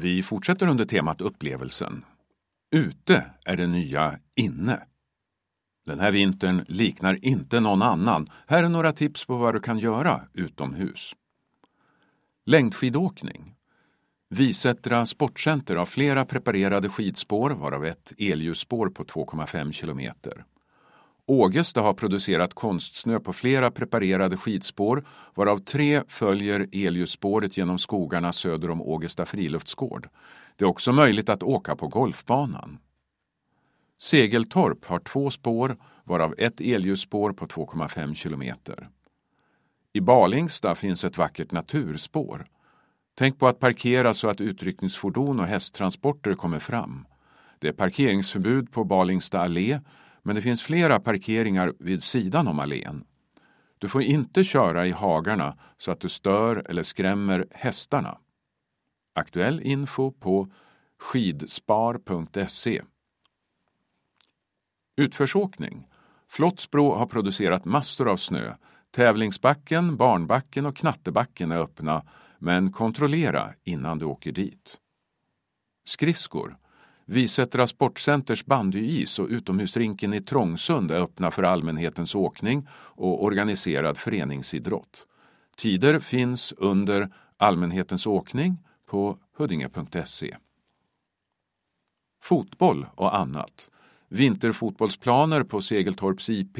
Vi fortsätter under temat upplevelsen. Ute är det nya inne. Den här vintern liknar inte någon annan. Här är några tips på vad du kan göra utomhus. Längdskidåkning. Visättra Sportcenter har flera preparerade skidspår varav ett elljusspår på 2,5 kilometer. Ågesta har producerat konstsnö på flera preparerade skidspår varav tre följer elljusspåret genom skogarna söder om Ågesta friluftsgård. Det är också möjligt att åka på golfbanan. Segeltorp har två spår varav ett elljusspår på 2,5 kilometer. I Balingsta finns ett vackert naturspår. Tänk på att parkera så att utryckningsfordon och hästtransporter kommer fram. Det är parkeringsförbud på Balingsta allé men det finns flera parkeringar vid sidan om allén. Du får inte köra i hagarna så att du stör eller skrämmer hästarna. Aktuell info på skidspar.se Utförsåkning. Flottsbro har producerat massor av snö. Tävlingsbacken, barnbacken och knattebacken är öppna, men kontrollera innan du åker dit. Skridskor. Visättra Sportcenters bandyis och utomhusrinken i Trångsund är öppna för allmänhetens åkning och organiserad föreningsidrott. Tider finns under allmänhetens åkning på huddinge.se. Fotboll och annat. Vinterfotbollsplaner på Segeltorps IP,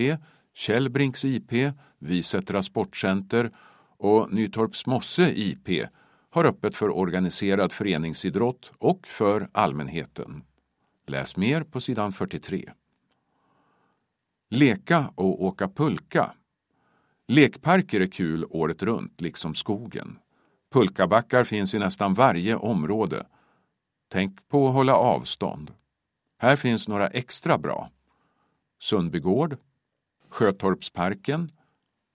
Källbrinks IP, Visättra Sportcenter och Nytorps Mosse IP har öppet för organiserad föreningsidrott och för allmänheten. Läs mer på sidan 43. Leka och åka pulka. Lekparker är kul året runt, liksom skogen. Pulkabackar finns i nästan varje område. Tänk på att hålla avstånd. Här finns några extra bra. Sundbygård, Sjötorpsparken,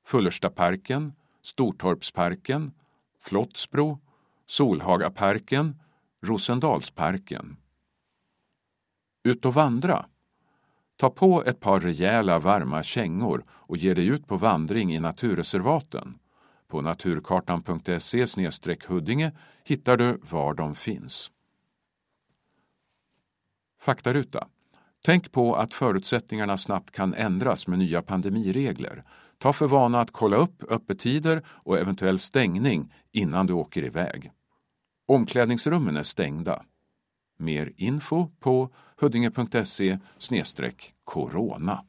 Fullerstaparken, Stortorpsparken, Flottsbro, Solhagaparken, Rosendalsparken. Ut och vandra. Ta på ett par rejäla varma kängor och ge dig ut på vandring i naturreservaten. På naturkartan.se Huddinge hittar du var de finns. Faktaruta. Tänk på att förutsättningarna snabbt kan ändras med nya pandemiregler. Ta för vana att kolla upp öppettider och eventuell stängning innan du åker iväg. Omklädningsrummen är stängda. Mer info på huddinge.se corona.